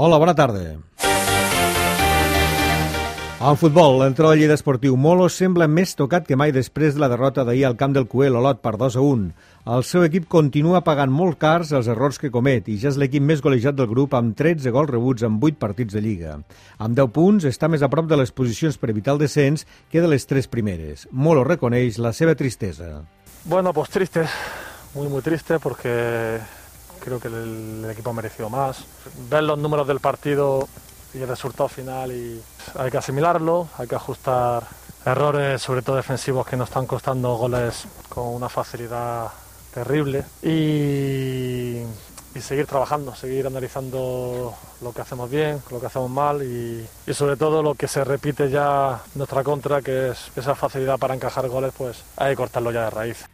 Hola, bona tarda. En futbol, l'entrenador del Lleida Esportiu Molo sembla més tocat que mai després de la derrota d'ahir al camp del Cuel Olot per 2 a 1. El seu equip continua pagant molt cars els errors que comet i ja és l'equip més golejat del grup amb 13 gols rebuts en 8 partits de Lliga. Amb 10 punts està més a prop de les posicions per evitar el descens que de les tres primeres. Molo reconeix la seva tristesa. Bueno, pues triste, muy muy triste porque creo que el, el equipo ha merecido más. Ver los números del partido y el resultado final y hay que asimilarlo, hay que ajustar errores, sobre todo defensivos, que nos están costando goles con una facilidad terrible y, y seguir trabajando, seguir analizando lo que hacemos bien, lo que hacemos mal y, y, sobre todo lo que se repite ya nuestra contra, que es esa facilidad para encajar goles, pues hay que cortarlo ya de raíz.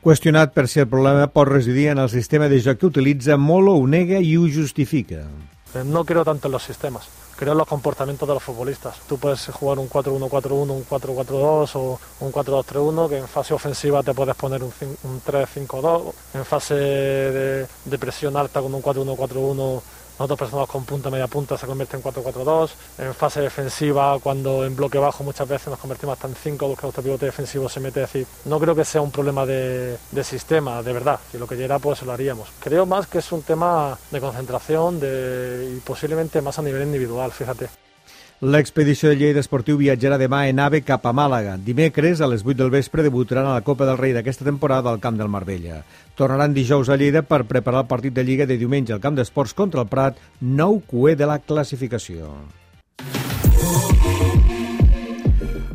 Qüestionat per si el problema pot residir en el sistema de joc que utilitza, Molo ho nega i ho justifica. No creo tanto en los sistemas, creo en los comportamientos de los futbolistas. Tú puedes jugar un 4-1-4-1, un 4-4-2 o un 4-2-3-1, que en fase ofensiva te puedes poner un, un 3-5-2, en fase de, de, presión alta con un 4-1-4-1 nosotros presionamos con punta, media punta, se convierte en 4-4-2. En fase defensiva, cuando en bloque bajo muchas veces nos convertimos hasta en 5, busca nuestro pivote defensivo se mete. Es no creo que sea un problema de, sistema, de verdad. Si lo que llega, pues lo haríamos. Creo más que es un tema de concentración de, y posiblemente más a nivel individual, fíjate. L'expedició de Lleida Esportiu viatjarà demà en AVE cap a Màlaga. Dimecres, a les 8 del vespre, debutaran a la Copa del Rei d'aquesta temporada al camp del Marbella. Tornaran dijous a Lleida per preparar el partit de Lliga de diumenge al camp d'esports contra el Prat, nou cué de la classificació.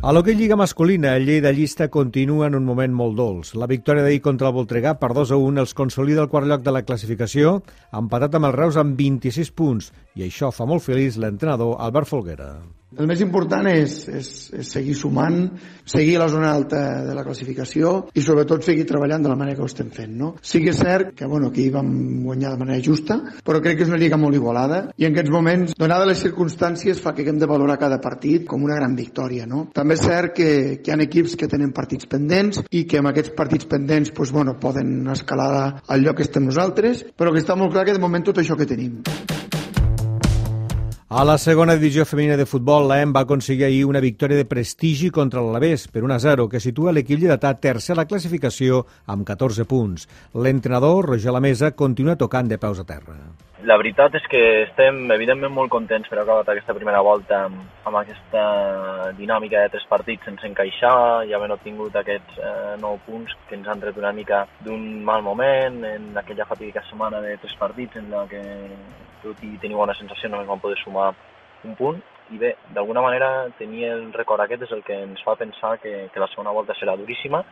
A l'hoquei Lliga masculina, el Lleida Llista continua en un moment molt dolç. La victòria d'ahir contra el Voltregà per 2 a 1 els consolida el quart lloc de la classificació, empatat amb els Reus amb 26 punts, i això fa molt feliç l'entrenador Albert Folguera. El més important és, és, és seguir sumant, seguir a la zona alta de la classificació i sobretot seguir treballant de la manera que ho estem fent. No? Sí que és cert que bueno, aquí vam guanyar de manera justa, però crec que és una lliga molt igualada i en aquests moments, donades les circumstàncies, fa que haguem de valorar cada partit com una gran victòria. No? També és cert que, que hi ha equips que tenen partits pendents i que amb aquests partits pendents pues, bueno, poden escalar al lloc que estem nosaltres, però que està molt clar que de moment tot això que tenim. A la segona divisió femenina de futbol, l'EM va aconseguir ahir una victòria de prestigi contra l'Alavés per 1-0, que situa l'equip lleidatà tercer a la classificació amb 14 punts. L'entrenador, Roger Lamesa, continua tocant de peus a terra. La veritat és que estem evidentment molt contents per acabar aquesta primera volta amb, amb aquesta dinàmica de tres partits sense encaixar i havent obtingut aquests eh, nou punts que ens han tret una mica d'un mal moment en aquella fatídica setmana de tres partits en la que tot i tenir bona sensació només vam poder sumar un punt i bé, d'alguna manera tenir el record aquest és el que ens fa pensar que, que la segona volta serà duríssima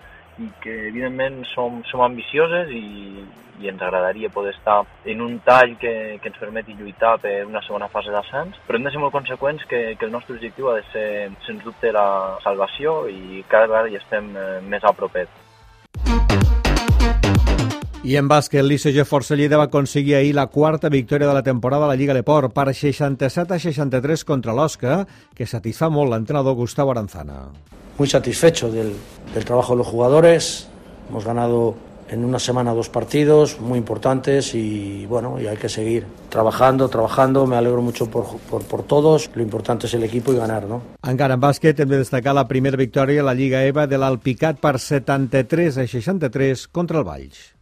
i que evidentment som, som ambicioses i, i ens agradaria poder estar en un tall que, que ens permeti lluitar per una segona fase d'ascens, però hem de ser molt conseqüents que, que el nostre objectiu ha de ser, sens dubte, la salvació i cada vegada hi estem eh, més a propet. I en bàsquet, l'ICG Força Lleida va aconseguir ahir la quarta victòria de la temporada a la Lliga Leport per 67 a 63 contra l'Osca, que satisfà molt l'entrenador Gustavo Aranzana. Muy satisfecho del, del trabajo de los jugadores, hemos ganado en una semana dos partidos muy importantes y bueno, y hay que seguir trabajando, trabajando, me alegro mucho por, por, por todos, lo importante es el equipo y ganar, ¿no? Encara en bàsquet hem de destacar la primera victòria a la Lliga EVA de l'Alpicat per 73 a 63 contra el Valls.